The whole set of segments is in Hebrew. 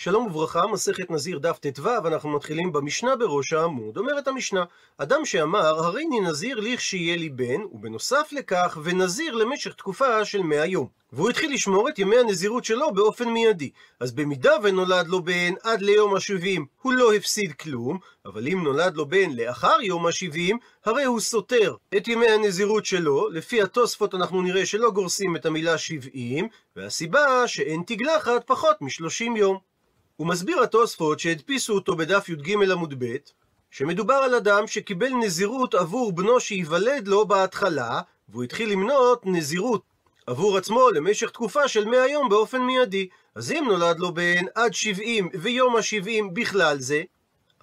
שלום וברכה, מסכת נזיר דף ט"ו, אנחנו מתחילים במשנה בראש העמוד. אומרת המשנה, אדם שאמר, הריני נזיר לכשיהיה לי בן, ובנוסף לכך, ונזיר למשך תקופה של מאה יום. והוא התחיל לשמור את ימי הנזירות שלו באופן מיידי. אז במידה ונולד לו בן עד ליום השבעים, הוא לא הפסיד כלום, אבל אם נולד לו בן לאחר יום השבעים, הרי הוא סותר את ימי הנזירות שלו, לפי התוספות אנחנו נראה שלא גורסים את המילה שבעים, והסיבה שאין תגלחת פחות משלושים יום. הוא מסביר התוספות שהדפיסו אותו בדף י"ג עמוד ב', שמדובר על אדם שקיבל נזירות עבור בנו שייוולד לו בהתחלה, והוא התחיל למנות נזירות עבור עצמו למשך תקופה של 100 יום באופן מיידי. אז אם נולד לו בן עד 70 ויום ה-70 בכלל זה,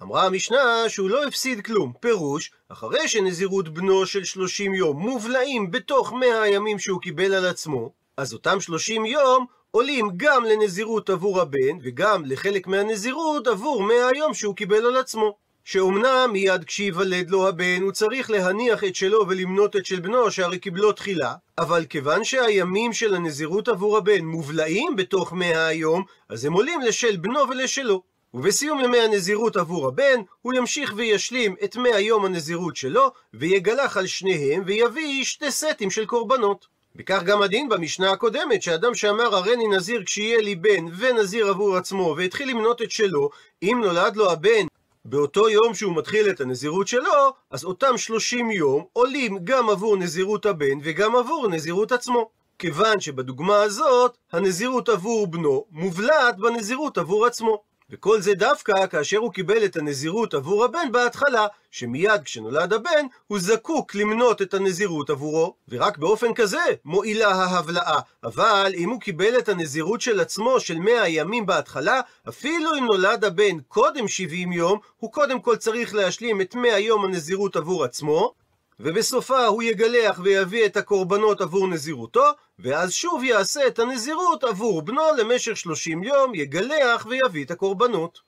אמרה המשנה שהוא לא הפסיד כלום. פירוש, אחרי שנזירות בנו של 30 יום מובלעים בתוך 100 הימים שהוא קיבל על עצמו, אז אותם 30 יום עולים גם לנזירות עבור הבן, וגם לחלק מהנזירות עבור 100 היום שהוא קיבל על עצמו. שאומנם מיד כשייוולד לו הבן הוא צריך להניח את שלו ולמנות את של בנו שהרי קיבלו תחילה, אבל כיוון שהימים של הנזירות עבור הבן מובלעים בתוך 100 היום, אז הם עולים לשל בנו ולשלו. ובסיום ימי הנזירות עבור הבן, הוא ימשיך וישלים את 100 יום הנזירות שלו, ויגלח על שניהם, ויביא שתי סטים של קורבנות. וכך גם הדין במשנה הקודמת, שאדם שאמר הריני נזיר כשיהיה לי בן ונזיר עבור עצמו, והתחיל למנות את שלו, אם נולד לו הבן באותו יום שהוא מתחיל את הנזירות שלו, אז אותם 30 יום עולים גם עבור נזירות הבן וגם עבור נזירות עצמו. כיוון שבדוגמה הזאת, הנזירות עבור בנו מובלעת בנזירות עבור עצמו. וכל זה דווקא כאשר הוא קיבל את הנזירות עבור הבן בהתחלה, שמיד כשנולד הבן, הוא זקוק למנות את הנזירות עבורו, ורק באופן כזה מועילה ההבלעה. אבל אם הוא קיבל את הנזירות של עצמו של 100 ימים בהתחלה, אפילו אם נולד הבן קודם 70 יום, הוא קודם כל צריך להשלים את 100 יום הנזירות עבור עצמו, ובסופה הוא יגלח ויביא את הקורבנות עבור נזירותו, ואז שוב יעשה את הנזירות עבור בנו למשך 30 יום, יגלח ויביא את הקורבנות.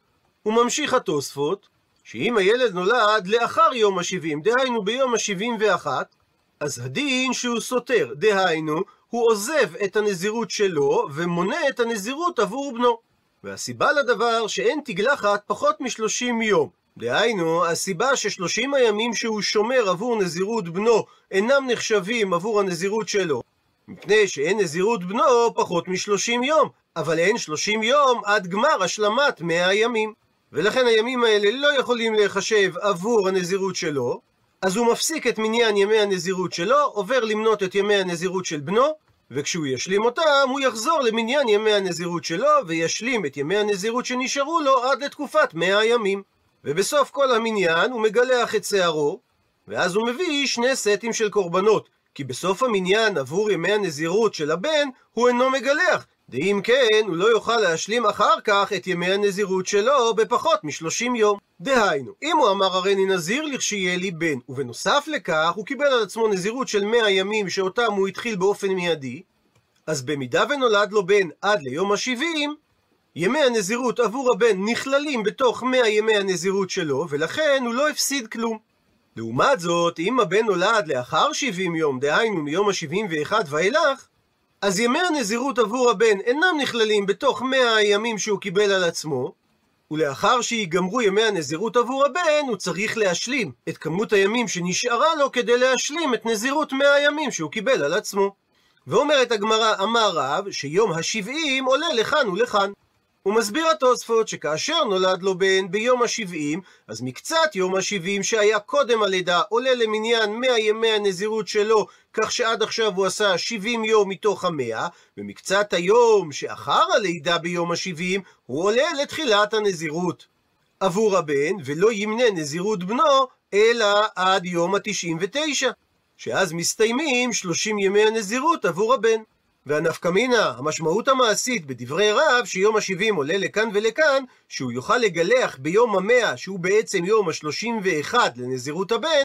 הוא ממשיך התוספות, שאם הילד נולד לאחר יום ה-70, דהיינו ביום ה-71, אז הדין שהוא סותר, דהיינו, הוא עוזב את הנזירות שלו ומונה את הנזירות עבור בנו. והסיבה לדבר שאין תגלחת פחות מ-30 יום. דהיינו, הסיבה ששלושים הימים שהוא שומר עבור נזירות בנו אינם נחשבים עבור הנזירות שלו, מפני שאין נזירות בנו פחות משלושים יום, אבל אין שלושים יום עד גמר השלמת מאה הימים. ולכן הימים האלה לא יכולים להיחשב עבור הנזירות שלו, אז הוא מפסיק את מניין ימי הנזירות שלו, עובר למנות את ימי הנזירות של בנו, וכשהוא ישלים אותם, הוא יחזור למניין ימי הנזירות שלו, וישלים את ימי הנזירות שנשארו לו עד לתקופת מאה הימים. ובסוף כל המניין הוא מגלח את שערו, ואז הוא מביא שני סטים של קורבנות, כי בסוף המניין עבור ימי הנזירות של הבן, הוא אינו מגלח. דאם כן, הוא לא יוכל להשלים אחר כך את ימי הנזירות שלו בפחות משלושים יום. דהיינו, אם הוא אמר הריני נזיר לכשיהיה לי בן, ובנוסף לכך הוא קיבל על עצמו נזירות של מאה ימים שאותם הוא התחיל באופן מיידי, אז במידה ונולד לו בן עד ליום השבעים, ימי הנזירות עבור הבן נכללים בתוך 100 ימי הנזירות שלו, ולכן הוא לא הפסיד כלום. לעומת זאת, אם הבן נולד לאחר 70 יום, דהיינו מיום ה-71 ואילך, אז ימי הנזירות עבור הבן אינם נכללים בתוך 100 הימים שהוא קיבל על עצמו, ולאחר שיגמרו ימי הנזירות עבור הבן, הוא צריך להשלים את כמות הימים שנשארה לו כדי להשלים את נזירות 100 הימים שהוא קיבל על עצמו. ואומרת הגמרא, אמר רב, שיום ה-70 עולה לכאן ולכאן. הוא מסביר התוספות שכאשר נולד לו בן ביום ה-70, אז מקצת יום ה-70 שהיה קודם הלידה עולה למניין 100 ימי הנזירות שלו, כך שעד עכשיו הוא עשה 70 יום מתוך המאה, ומקצת היום שאחר הלידה ביום ה-70, הוא עולה לתחילת הנזירות. עבור הבן, ולא ימנה נזירות בנו, אלא עד יום ה-99, שאז מסתיימים 30 ימי הנזירות עבור הבן. והנפקמינה, המשמעות המעשית בדברי רב, שיום ה-70 עולה לכאן ולכאן, שהוא יוכל לגלח ביום המאה, שהוא בעצם יום ה-31 לנזירות הבן,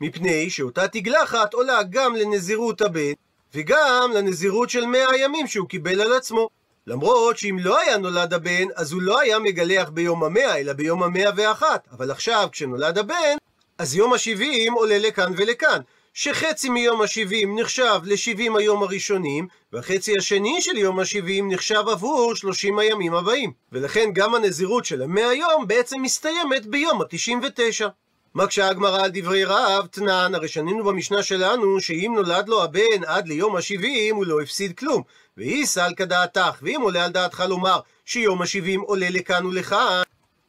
מפני שאותה תגלחת עולה גם לנזירות הבן, וגם לנזירות של מאה הימים שהוא קיבל על עצמו. למרות שאם לא היה נולד הבן, אז הוא לא היה מגלח ביום המאה, אלא ביום המאה ואחת. אבל עכשיו, כשנולד הבן, אז יום ה-70 עולה לכאן ולכאן. שחצי מיום השבעים נחשב לשבעים היום הראשונים, והחצי השני של יום השבעים נחשב עבור שלושים הימים הבאים. ולכן גם הנזירות של המאה יום בעצם מסתיימת ביום התשעים ותשע. מקשה הגמרא על דברי רב, תנן, הרי שנינו במשנה שלנו, שאם נולד לו הבן עד ליום השבעים, הוא לא הפסיד כלום. ואי סל כדעתך, ואם עולה על דעתך לומר שיום השבעים עולה לכאן ולכאן,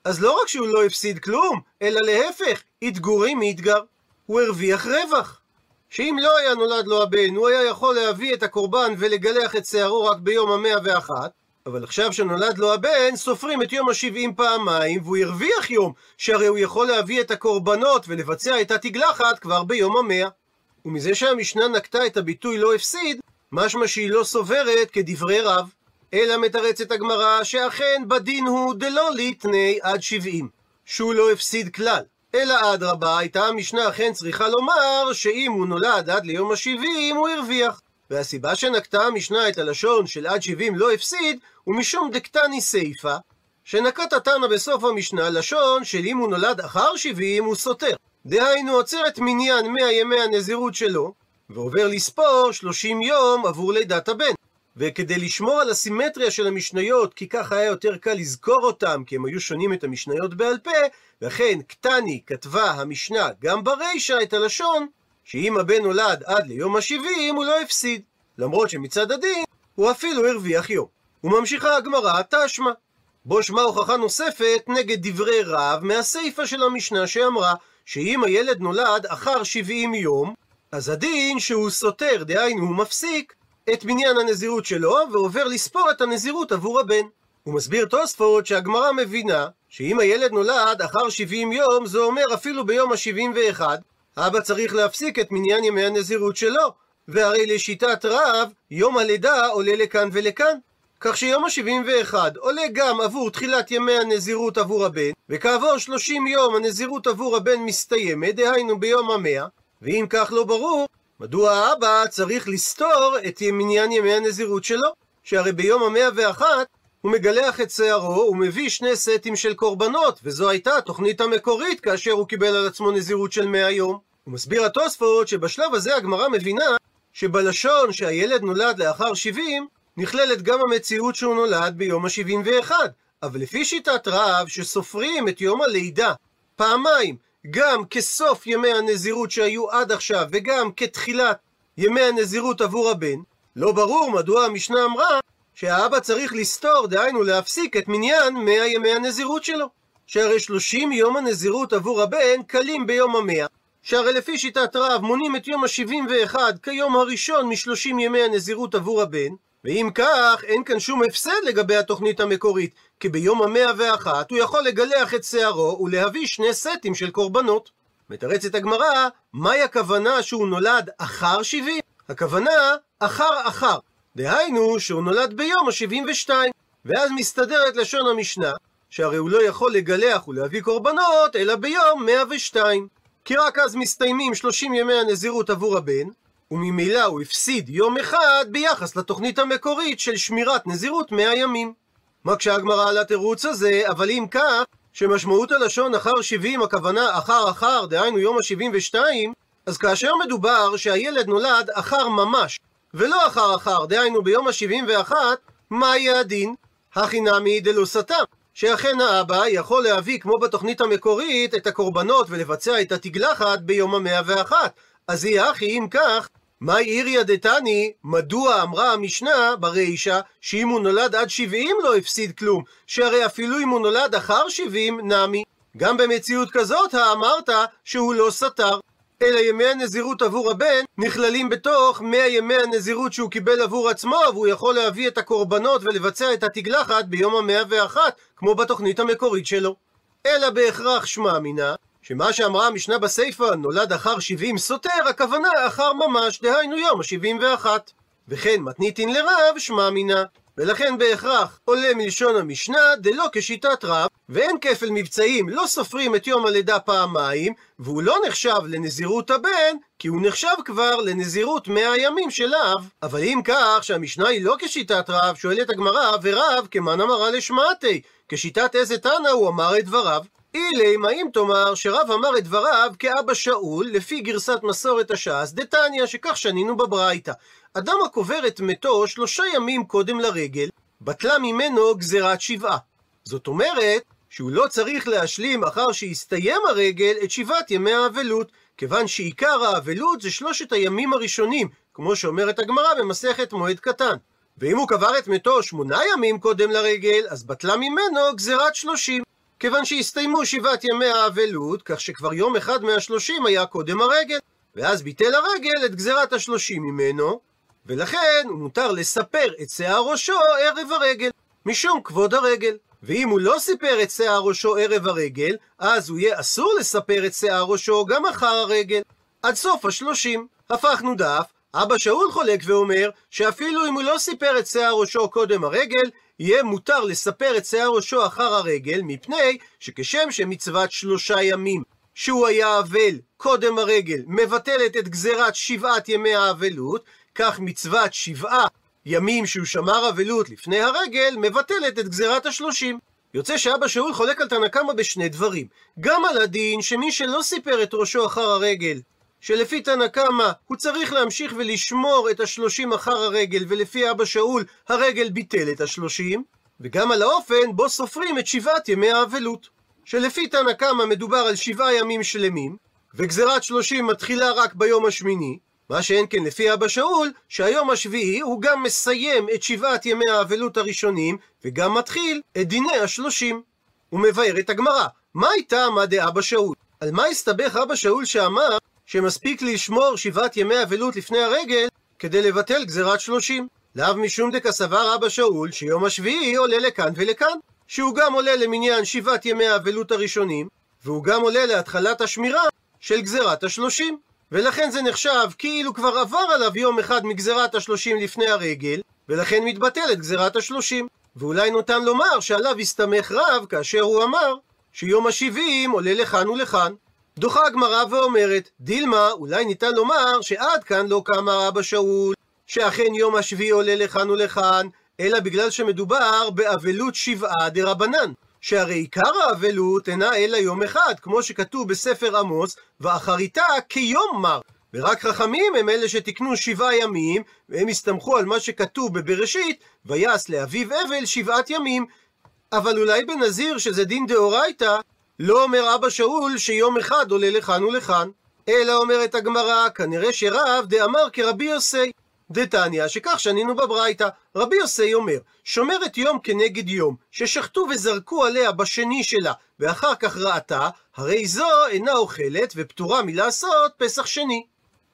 אז לא רק שהוא לא הפסיד כלום, אלא להפך, התגורי מאתגר. הוא הרוויח רווח. שאם לא היה נולד לו הבן, הוא היה יכול להביא את הקורבן ולגלח את שערו רק ביום המאה ואחת, אבל עכשיו שנולד לו הבן, סופרים את יום השבעים פעמיים, והוא הרוויח יום, שהרי הוא יכול להביא את הקורבנות ולבצע את התגלחת כבר ביום המאה. ומזה שהמשנה נקטה את הביטוי לא הפסיד, משמע שהיא לא סוברת כדברי רב. אלא מתרצת הגמרא שאכן בדין הוא דלא ליטני עד שבעים, שהוא לא הפסיד כלל. אלא אדרבה, הייתה המשנה אכן צריכה לומר שאם הוא נולד עד ליום השבעים, הוא הרוויח. והסיבה שנקטה המשנה את הלשון של עד שבעים לא הפסיד, הוא משום דקטני סיפה, שנקט התנא בסוף המשנה לשון של אם הוא נולד אחר שבעים הוא סותר. דהיינו עוצר את מניין מאה ימי הנזירות שלו, ועובר לספור שלושים יום עבור לידת הבן. וכדי לשמור על הסימטריה של המשניות, כי ככה היה יותר קל לזכור אותם, כי הם היו שונים את המשניות בעל פה, לכן קטני כתבה המשנה גם ברישא את הלשון, שאם הבן נולד עד ליום השבעים הוא לא הפסיד, למרות שמצד הדין הוא אפילו הרוויח יום. וממשיכה הגמרא תשמע. בו שמע הוכחה נוספת נגד דברי רב מהסיפא של המשנה שאמרה שאם הילד נולד אחר שבעים יום, אז הדין שהוא סותר, דהיינו הוא מפסיק, את מניין הנזירות שלו ועובר לספור את הנזירות עבור הבן. הוא מסביר תוספות שהגמרא מבינה שאם הילד נולד אחר 70 יום, זה אומר אפילו ביום ה-71, אבא צריך להפסיק את מניין ימי הנזירות שלו, והרי לשיטת רב, יום הלידה עולה לכאן ולכאן. כך שיום ה-71 עולה גם עבור תחילת ימי הנזירות עבור הבן, וכעבור 30 יום הנזירות עבור הבן מסתיימת, דהיינו ביום המאה, ואם כך לא ברור, מדוע האבא צריך לסתור את מניין ימי הנזירות שלו? שהרי ביום המאה ואחת הוא מגלח את שערו ומביא שני סטים של קורבנות, וזו הייתה התוכנית המקורית כאשר הוא קיבל על עצמו נזירות של מאה יום. הוא מסביר התוספות שבשלב הזה הגמרא מבינה שבלשון שהילד נולד לאחר שבעים, נכללת גם המציאות שהוא נולד ביום השבעים ואחד. אבל לפי שיטת רב, שסופרים את יום הלידה פעמיים, גם כסוף ימי הנזירות שהיו עד עכשיו, וגם כתחילת ימי הנזירות עבור הבן, לא ברור מדוע המשנה אמרה שהאבא צריך לסתור, דהיינו להפסיק את מניין 100 ימי הנזירות שלו. שהרי 30 יום הנזירות עבור הבן קלים ביום המאה, שהרי לפי שיטת רב מונים את יום ה-71 כיום הראשון מ-30 ימי הנזירות עבור הבן, ואם כך, אין כאן שום הפסד לגבי התוכנית המקורית, כי ביום המאה ואחת הוא יכול לגלח את שערו ולהביא שני סטים של קורבנות. מתרצת הגמרא, מהי הכוונה שהוא נולד אחר 70? הכוונה, אחר אחר. דהיינו, שהוא נולד ביום ה-72. ואז מסתדרת לשון המשנה, שהרי הוא לא יכול לגלח ולהביא קורבנות, אלא ביום 102. כי רק אז מסתיימים 30 ימי הנזירות עבור הבן, וממילא הוא הפסיד יום אחד ביחס לתוכנית המקורית של שמירת נזירות 100 ימים. מקשה הגמרא על התירוץ הזה, אבל אם כך, שמשמעות הלשון אחר 70 הכוונה אחר אחר, דהיינו יום ה-72, אז כאשר מדובר שהילד נולד אחר ממש, ולא אחר אחר, דהיינו ביום ה-71, מה יהיה הדין? הכי נמי דלא סתם. שאכן האבא יכול להביא, כמו בתוכנית המקורית, את הקורבנות ולבצע את התגלחת ביום המאה ואחת. אז יהיה אחי, אם כך, מאי איריה דתני, מדוע אמרה המשנה ברישא שאם הוא נולד עד שבעים לא הפסיד כלום, שהרי אפילו אם הוא נולד אחר שבעים נמי. גם במציאות כזאת האמרת שהוא לא סתר. אלא ימי הנזירות עבור הבן נכללים בתוך 100 ימי הנזירות שהוא קיבל עבור עצמו, והוא יכול להביא את הקורבנות ולבצע את התגלחת ביום המאה ואחת, כמו בתוכנית המקורית שלו. אלא בהכרח שמע מינה, שמה שאמרה המשנה בסיפא, נולד אחר 70 סותר, הכוונה אחר ממש, דהיינו יום ה-71. וכן מתניתין לרב, שמע מינה. ולכן בהכרח עולה מלשון המשנה דלא כשיטת רב, ואין כפל מבצעים, לא סופרים את יום הלידה פעמיים, והוא לא נחשב לנזירות הבן, כי הוא נחשב כבר לנזירות מאה ימים של אב. אבל אם כך, שהמשנה היא לא כשיטת רב, שואלת הגמרא, ורב כמאן אמרה לשמעתי, כשיטת איזה תנא הוא אמר את דבריו. אילי, מה אם תאמר שרב אמר את דבריו כאבא שאול, לפי גרסת מסורת הש"ס, דתניא, שכך שנינו בברייתא. אדם הקובר את מתו שלושה ימים קודם לרגל, בטלה ממנו גזירת שבעה. זאת אומרת, שהוא לא צריך להשלים אחר שהסתיים הרגל את שבעת ימי האבלות, כיוון שעיקר האבלות זה שלושת הימים הראשונים, כמו שאומרת הגמרא במסכת מועד קטן. ואם הוא קבר את מתו שמונה ימים קודם לרגל, אז בטלה ממנו גזירת שלושים. כיוון שהסתיימו שבעת ימי האבלות, כך שכבר יום אחד מהשלושים היה קודם הרגל, ואז ביטל הרגל את גזירת השלושים ממנו, ולכן הוא מותר לספר את שיער ראשו ערב הרגל, משום כבוד הרגל. ואם הוא לא סיפר את שיער ראשו ערב הרגל, אז הוא יהיה אסור לספר את שיער ראשו גם אחר הרגל, עד סוף השלושים. הפכנו דף, אבא שאול חולק ואומר שאפילו אם הוא לא סיפר את שיער ראשו קודם הרגל, יהיה מותר לספר את שיער ראשו אחר הרגל, מפני שכשם שמצוות שלושה ימים שהוא היה אבל קודם הרגל מבטלת את גזירת שבעת ימי האבלות, כך מצוות שבעה ימים שהוא שמר אבלות לפני הרגל, מבטלת את גזירת השלושים. יוצא שאבא שאול חולק על תנא קמא בשני דברים. גם על הדין שמי שלא סיפר את ראשו אחר הרגל, שלפי תנא קמא הוא צריך להמשיך ולשמור את השלושים אחר הרגל, ולפי אבא שאול הרגל ביטל את השלושים, וגם על האופן בו סופרים את שבעת ימי האבלות. שלפי תנא קמא מדובר על שבעה ימים שלמים, וגזירת שלושים מתחילה רק ביום השמיני, מה שאין כן לפי אבא שאול, שהיום השביעי הוא גם מסיים את שבעת ימי האבלות הראשונים, וגם מתחיל את דיני השלושים. הוא מבאר את הגמרא, מה הייתה מה דאבא שאול? על מה הסתבך אבא שאול שאמר שמספיק לשמור שבעת ימי אבלות לפני הרגל כדי לבטל גזירת שלושים? לאו משום דקה סבר אבא שאול שיום השביעי עולה לכאן ולכאן, שהוא גם עולה למניין שבעת ימי האבלות הראשונים, והוא גם עולה להתחלת השמירה של גזירת השלושים. ולכן זה נחשב כאילו כבר עבר עליו יום אחד מגזירת השלושים לפני הרגל, ולכן מתבטלת גזירת השלושים. ואולי ניתן לומר שעליו הסתמך רב כאשר הוא אמר שיום השבעים עולה לכאן ולכאן. דוחה הגמרא ואומרת, דילמה, אולי ניתן לומר שעד כאן לא קם אבא שאול, שאכן יום השביעי עולה לכאן ולכאן, אלא בגלל שמדובר באבלות שבעה דרבנן. שהרי עיקר האבלות אינה אלא יום אחד, כמו שכתוב בספר עמוס, ואחריתה כיום מר. ורק חכמים הם אלה שתיקנו שבעה ימים, והם הסתמכו על מה שכתוב בבראשית, ויעש לאביו אבל שבעת ימים. אבל אולי בנזיר, שזה דין דאורייתא, לא אומר אבא שאול שיום אחד עולה לכאן ולכאן. אלא אומרת הגמרא, כנראה שרב דאמר כרבי יוסי. דתניא, שכך שנינו בברייתא. רבי יוסי אומר, שומרת יום כנגד יום, ששחטו וזרקו עליה בשני שלה, ואחר כך ראתה, הרי זו אינה אוכלת ופטורה מלעשות פסח שני.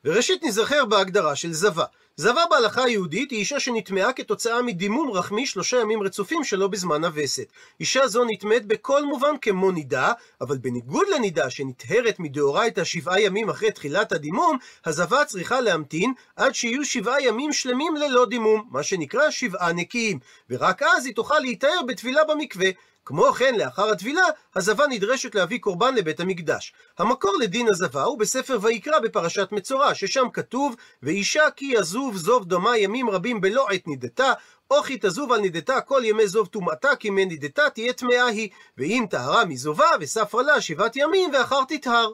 וראשית נזכר בהגדרה של זבה. זבה בהלכה היהודית היא אישה שנטמעה כתוצאה מדימום רחמי שלושה ימים רצופים שלא בזמן הווסת. אישה זו נטמאת בכל מובן כמו נידה, אבל בניגוד לנידה שנטהרת מדאורייתא שבעה ימים אחרי תחילת הדימום, הזבה צריכה להמתין עד שיהיו שבעה ימים שלמים ללא דימום, מה שנקרא שבעה נקיים, ורק אז היא תוכל להיטהר בטבילה במקווה. כמו כן, לאחר הטבילה, הזבה נדרשת להביא קורבן לבית המקדש. המקור לדין הזבה הוא בספר ויקרא בפרשת מצורע, ששם כתוב, ואישה כי יזוב זוב דומה ימים רבים בלא עת נידתה, או כי תזוב על נידתה כל ימי זוב טומאתה, כי מנידתה תהיה טמאה היא, ואם טהרה מזובה, וספרה לה שבעת ימים, ואחר תטהר.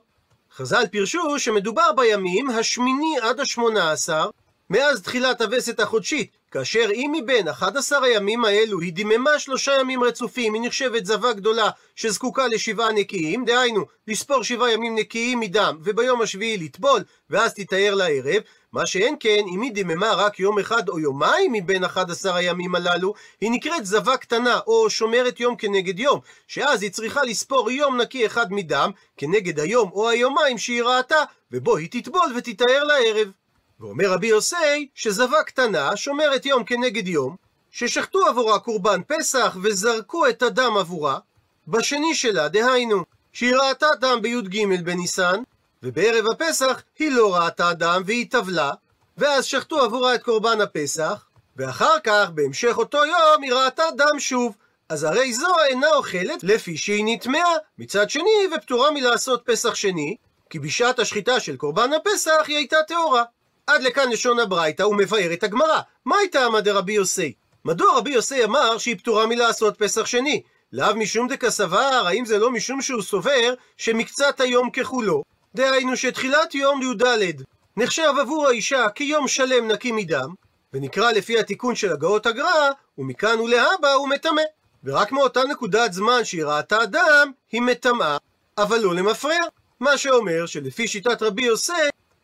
חז"ל פירשו שמדובר בימים השמיני עד השמונה עשר, מאז תחילת הווסת החודשית, כאשר אם מבין 11 הימים האלו היא דיממה שלושה ימים רצופים, היא נחשבת זבה גדולה שזקוקה לשבעה נקיים, דהיינו, לספור שבעה ימים נקיים מדם, וביום השביעי לטבול, ואז תתאר לערב, מה שאין כן, אם היא דיממה רק יום אחד או יומיים מבין 11 הימים הללו, היא נקראת זבה קטנה, או שומרת יום כנגד יום, שאז היא צריכה לספור יום נקי אחד מדם, כנגד היום או היומיים שהיא ראתה, ובו היא תטבול ותתאר לערב. ואומר רבי יוסי שזבה קטנה שומרת יום כנגד יום, ששחטו עבורה קורבן פסח וזרקו את הדם עבורה, בשני שלה, דהיינו, שהיא ראתה דם בי"ג בניסן, ובערב הפסח היא לא ראתה דם והיא טבלה, ואז שחטו עבורה את קורבן הפסח, ואחר כך, בהמשך אותו יום, היא ראתה דם שוב. אז הרי זו אינה אוכלת לפי שהיא נטמעה, מצד שני, ופטורה מלעשות פסח שני, כי בשעת השחיטה של קורבן הפסח היא הייתה טהורה. עד לכאן לשון הברייתא, הוא מבאר את הגמרא. מה הייתה עמד רבי יוסי? מדוע רבי יוסי אמר שהיא פטורה מלעשות פסח שני? לאו משום דקסבר, האם זה לא משום שהוא סובר שמקצת היום ככולו? דהיינו שתחילת יום י"ד נחשב עבור האישה כיום שלם נקי מדם, ונקרא לפי התיקון של הגאות הגר"א, ומכאן ולהבא הוא מטמא. ורק מאותה נקודת זמן שהיא ראתה דם, היא מטמאה, אבל לא למפרע. מה שאומר שלפי שיטת רבי יוסי,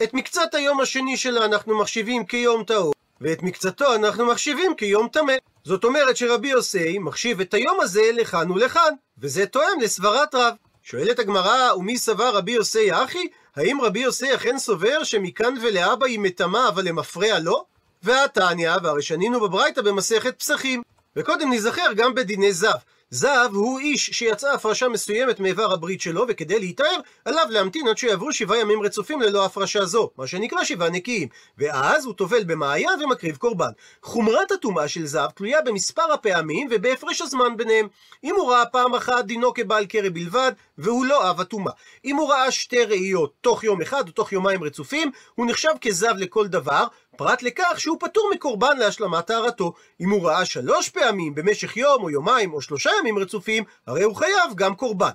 את מקצת היום השני שלה אנחנו מחשיבים כיום טהור, ואת מקצתו אנחנו מחשיבים כיום טמא. זאת אומרת שרבי יוסי מחשיב את היום הזה לכאן ולכאן, וזה תואם לסברת רב. שואלת הגמרא, ומי סבר רבי יוסי אחי? האם רבי יוסי אכן סובר שמכאן ולהבא היא מטמאה אבל למפרע לא? והתניא, והרי שנינו בברייתא במסכת פסחים. וקודם נזכר גם בדיני זב. זב הוא איש שיצאה הפרשה מסוימת מאיבר הברית שלו, וכדי להיטהר, עליו להמתין עד שיעברו שבעה ימים רצופים ללא הפרשה זו, מה שנקרא שבעה נקיים. ואז הוא טובל במעיין ומקריב קורבן. חומרת הטומאה של זב תלויה במספר הפעמים ובהפרש הזמן ביניהם. אם הוא ראה פעם אחת, דינו כבעל קרא בלבד, והוא לא אב הטומאה. אם הוא ראה שתי ראיות תוך יום אחד או תוך יומיים רצופים, הוא נחשב כזב לכל דבר, פרט לכך שהוא פטור מקורבן להשלמת טהרתו. אם הוא ראה שלוש פעמים במשך יום או יומיים או שלושה ימים רצופים, הרי הוא חייב גם קורבן.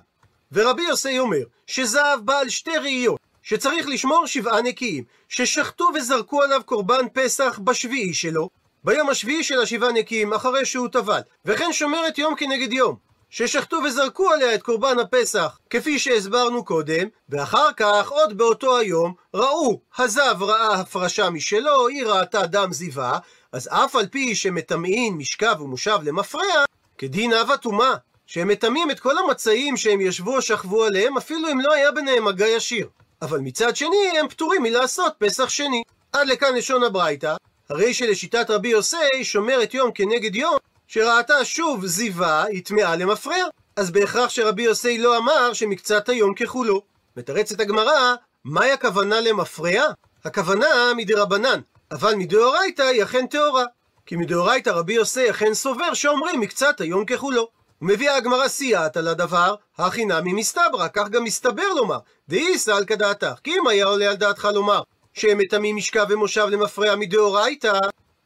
ורבי יוסי אומר שזהב בעל שתי ראיות, שצריך לשמור שבעה נקיים, ששחטו וזרקו עליו קורבן פסח בשביעי שלו, ביום השביעי של השבעה נקיים, אחרי שהוא טבל, וכן שומרת יום כנגד יום. ששחטו וזרקו עליה את קורבן הפסח, כפי שהסברנו קודם, ואחר כך, עוד באותו היום, ראו, הזב ראה הפרשה משלו, היא ראתה דם זיווה, אז אף על פי שמטמאין משכב ומושב למפרע, כדין אב הטומאה, שהם מטמאים את כל המצעים שהם ישבו או שכבו עליהם, אפילו אם לא היה ביניהם מגע ישיר. אבל מצד שני, הם פטורים מלעשות פסח שני. עד לכאן לשון הברייתא, הרי שלשיטת רבי יוסי שומרת יום כנגד יום, שראתה שוב זיווה, היא טמאה למפרע. אז בהכרח שרבי יוסי לא אמר שמקצת היום ככולו. מתרצת הגמרא, מהי הכוונה למפרע? הכוונה מדרבנן, אבל מדאורייתא היא אכן טהורה. כי מדאורייתא רבי יוסי אכן סובר שאומרים מקצת היום ככולו. ומביאה הגמרא סייעת על הדבר, הכי נמי מסתברא, כך גם מסתבר לומר, דאיסא על כדעתך, כי אם היה עולה על דעתך לומר שהם מטמאים משכב ומושב למפרע מדאורייתא,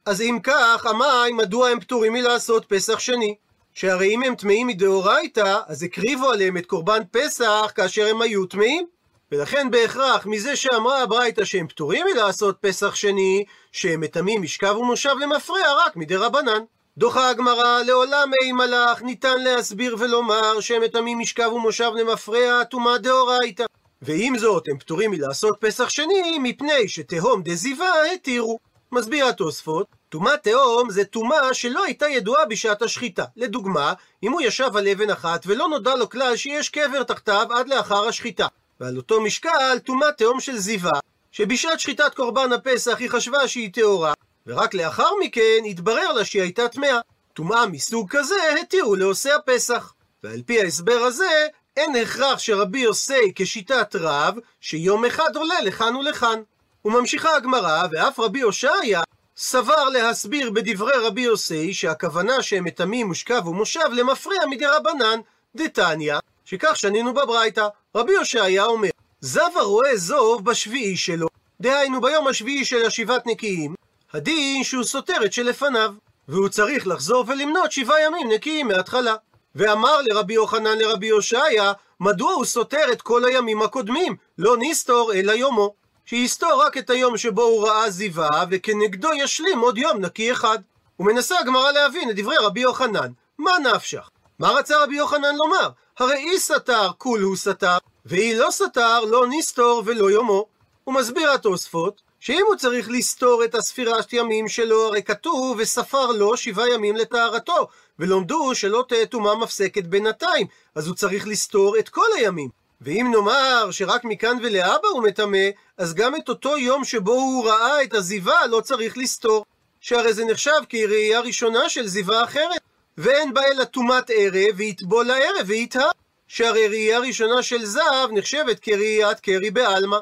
אז אם כך, המים, מדוע הם פטורים מלעשות פסח שני? שהרי אם הם טמאים מדאורייתא, אז הקריבו עליהם את קורבן פסח כאשר הם היו טמאים. ולכן בהכרח, מזה שאמרה הברייתא שהם פטורים מלעשות פסח שני, שהם מטמאים משכב ומושב למפרע רק מדי רבנן. דוחה הגמרא, לעולם אי מלאך, ניתן להסביר ולומר שהם מטמאים משכב ומושב למפרע, טומאה דאורייתא. ועם זאת, הם פטורים מלעשות פסח שני, מפני שתהום דזיבה התירו. מסביר התוספות, טומאת תהום זה טומאה שלא הייתה ידועה בשעת השחיטה. לדוגמה, אם הוא ישב על אבן אחת ולא נודע לו כלל שיש קבר תחתיו עד לאחר השחיטה. ועל אותו משקל, טומאת תהום של זיווה, שבשעת שחיטת קורבן הפסח היא חשבה שהיא טהורה, ורק לאחר מכן התברר לה שהיא הייתה טמאה. טומאה מסוג כזה התירו לעושי הפסח. ועל פי ההסבר הזה, אין הכרח שרבי יוסי כשיטת רב, שיום אחד עולה לכאן ולכאן. וממשיכה הגמרא, ואף רבי הושעיה סבר להסביר בדברי רבי יוסי שהכוונה שהם מטמאים מושכב ומושב למפרע מדי רבנן, דתניא, שכך שנינו בברייתא. רבי הושעיה אומר, זב הרואה זוב בשביעי שלו, דהיינו ביום השביעי של השבעת נקיים, הדין שהוא סותר את שלפניו, והוא צריך לחזור ולמנות שבעה ימים נקיים מההתחלה. ואמר לרבי יוחנן לרבי הושעיה, מדוע הוא סותר את כל הימים הקודמים? לא נסתור אלא יומו. שיסתור רק את היום שבו הוא ראה זיווה, וכנגדו ישלים עוד יום נקי אחד. ומנסה הגמרא להבין את דברי רבי יוחנן, מה נפשך? מה רצה רבי יוחנן לומר? הרי אי סתר כול הוא סתר, ואי לא סתר לא נסתור ולא יומו. הוא מסביר התוספות, שאם הוא צריך לסתור את הספירת ימים שלו, הרי כתוב וספר לו שבעה ימים לטהרתו, ולומדו שלא תהיה טומאה מפסקת בינתיים, אז הוא צריך לסתור את כל הימים. ואם נאמר שרק מכאן ולהבא הוא מטמא, אז גם את אותו יום שבו הוא ראה את הזיווה לא צריך לסתור. שהרי זה נחשב כראייה ראשונה של זיווה אחרת. ואין בה אלא טומאת ערב, ויטבול לערב ויטהר. שהרי ראייה ראשונה של זב נחשבת כראיית קרי בעלמא.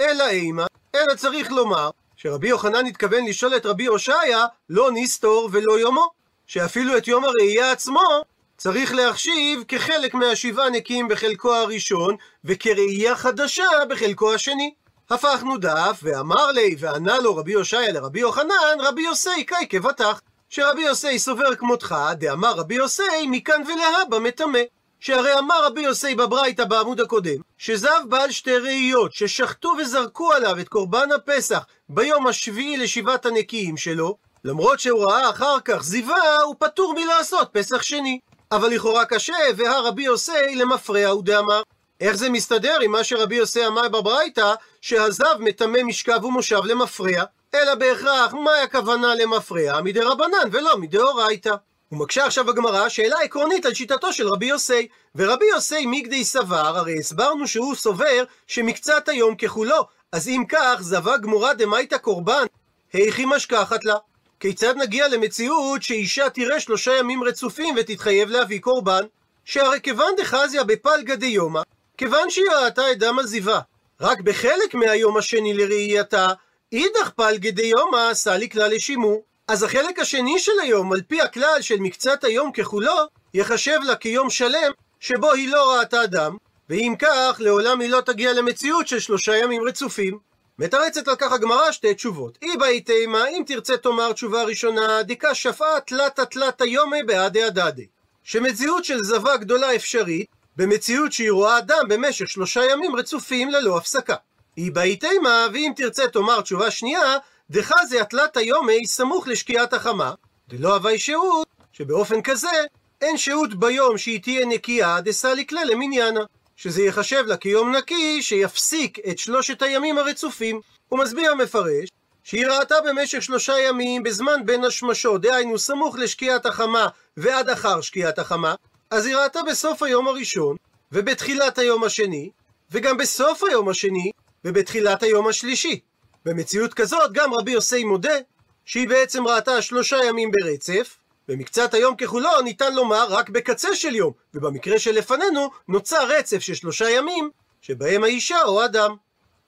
אלא אימה, אלא צריך לומר שרבי יוחנן התכוון לשאול את רבי הושעיה, לא נסתור ולא יומו. שאפילו את יום הראייה עצמו צריך להחשיב כחלק מהשבעה נקיים בחלקו הראשון, וכראייה חדשה בחלקו השני. הפכנו דף, ואמר לי, וענה לו רבי הושעיה לרבי יוחנן, רבי יוסי קאי כבטח. שרבי יוסי סובר כמותך, דאמר רבי יוסי מכאן ולהבא מטמא. שהרי אמר רבי יוסי בברייתא בעמוד הקודם, שזב בעל שתי ראיות, ששחטו וזרקו עליו את קורבן הפסח ביום השביעי לשבעת הנקיים שלו, למרות שהוא ראה אחר כך זיווה, הוא פטור מלעשות פסח שני. אבל לכאורה קשה, והא רבי יוסי למפרע הוא דאמר. איך זה מסתדר עם מה שרבי יוסי אמר בברייתא, שהזב מטמא משכב ומושב למפרע? אלא בהכרח, מהי הכוונה למפרע? מדי רבנן ולא מדאורייתא. הוא מקשה עכשיו בגמרא שאלה עקרונית על שיטתו של רבי יוסי. ורבי יוסי מגדי סבר, הרי הסברנו שהוא סובר שמקצת היום ככולו, אז אם כך, זבה גמורה דמייתא קורבן, היכי משכחת לה. כיצד נגיע למציאות שאישה תראה שלושה ימים רצופים ותתחייב להביא קורבן? שהרי כיוון דחזיה בפלגא דיומא, כיוון שהיא ראתה את דם הזיווה, רק בחלק מהיום השני לראייתה, אידך פלגא דיומא סלי כלל לשימור. אז החלק השני של היום, על פי הכלל של מקצת היום ככולו, יחשב לה כיום שלם שבו היא לא ראתה דם, ואם כך, לעולם היא לא תגיע למציאות של שלושה ימים רצופים. מתרצת על כך הגמרא שתי תשובות. אי באי תימא, אם תרצה תאמר תשובה ראשונה, דיקה שפעה תלתא תלתא יומי בעדי הדדי. שמציאות של זבה גדולה אפשרית, במציאות שהיא רואה דם במשך שלושה ימים רצופים ללא הפסקה. אי באי תימא, ואם תרצה תאמר תשובה שנייה, דחזי התלתא יומי סמוך לשקיעת החמה, דלא הווי שהות, שבאופן כזה אין שהות ביום שהיא תהיה נקייה דסליקלה למניינה. שזה ייחשב לה כיום נקי שיפסיק את שלושת הימים הרצופים. הוא מסביר המפרש שהיא ראתה במשך שלושה ימים בזמן בין השמשות, דהיינו סמוך לשקיעת החמה ועד אחר שקיעת החמה, אז היא ראתה בסוף היום הראשון, ובתחילת היום השני, וגם בסוף היום השני, ובתחילת היום השלישי. במציאות כזאת גם רבי יוסי מודה שהיא בעצם ראתה שלושה ימים ברצף, במקצת היום ככולו ניתן לומר רק בקצה של יום, ובמקרה שלפנינו נוצר רצף של שלושה ימים, שבהם האישה או אדם.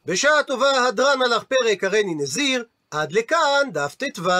בשעה טובה הדרן הלך פרק הריני נזיר, עד לכאן דף ט"ו.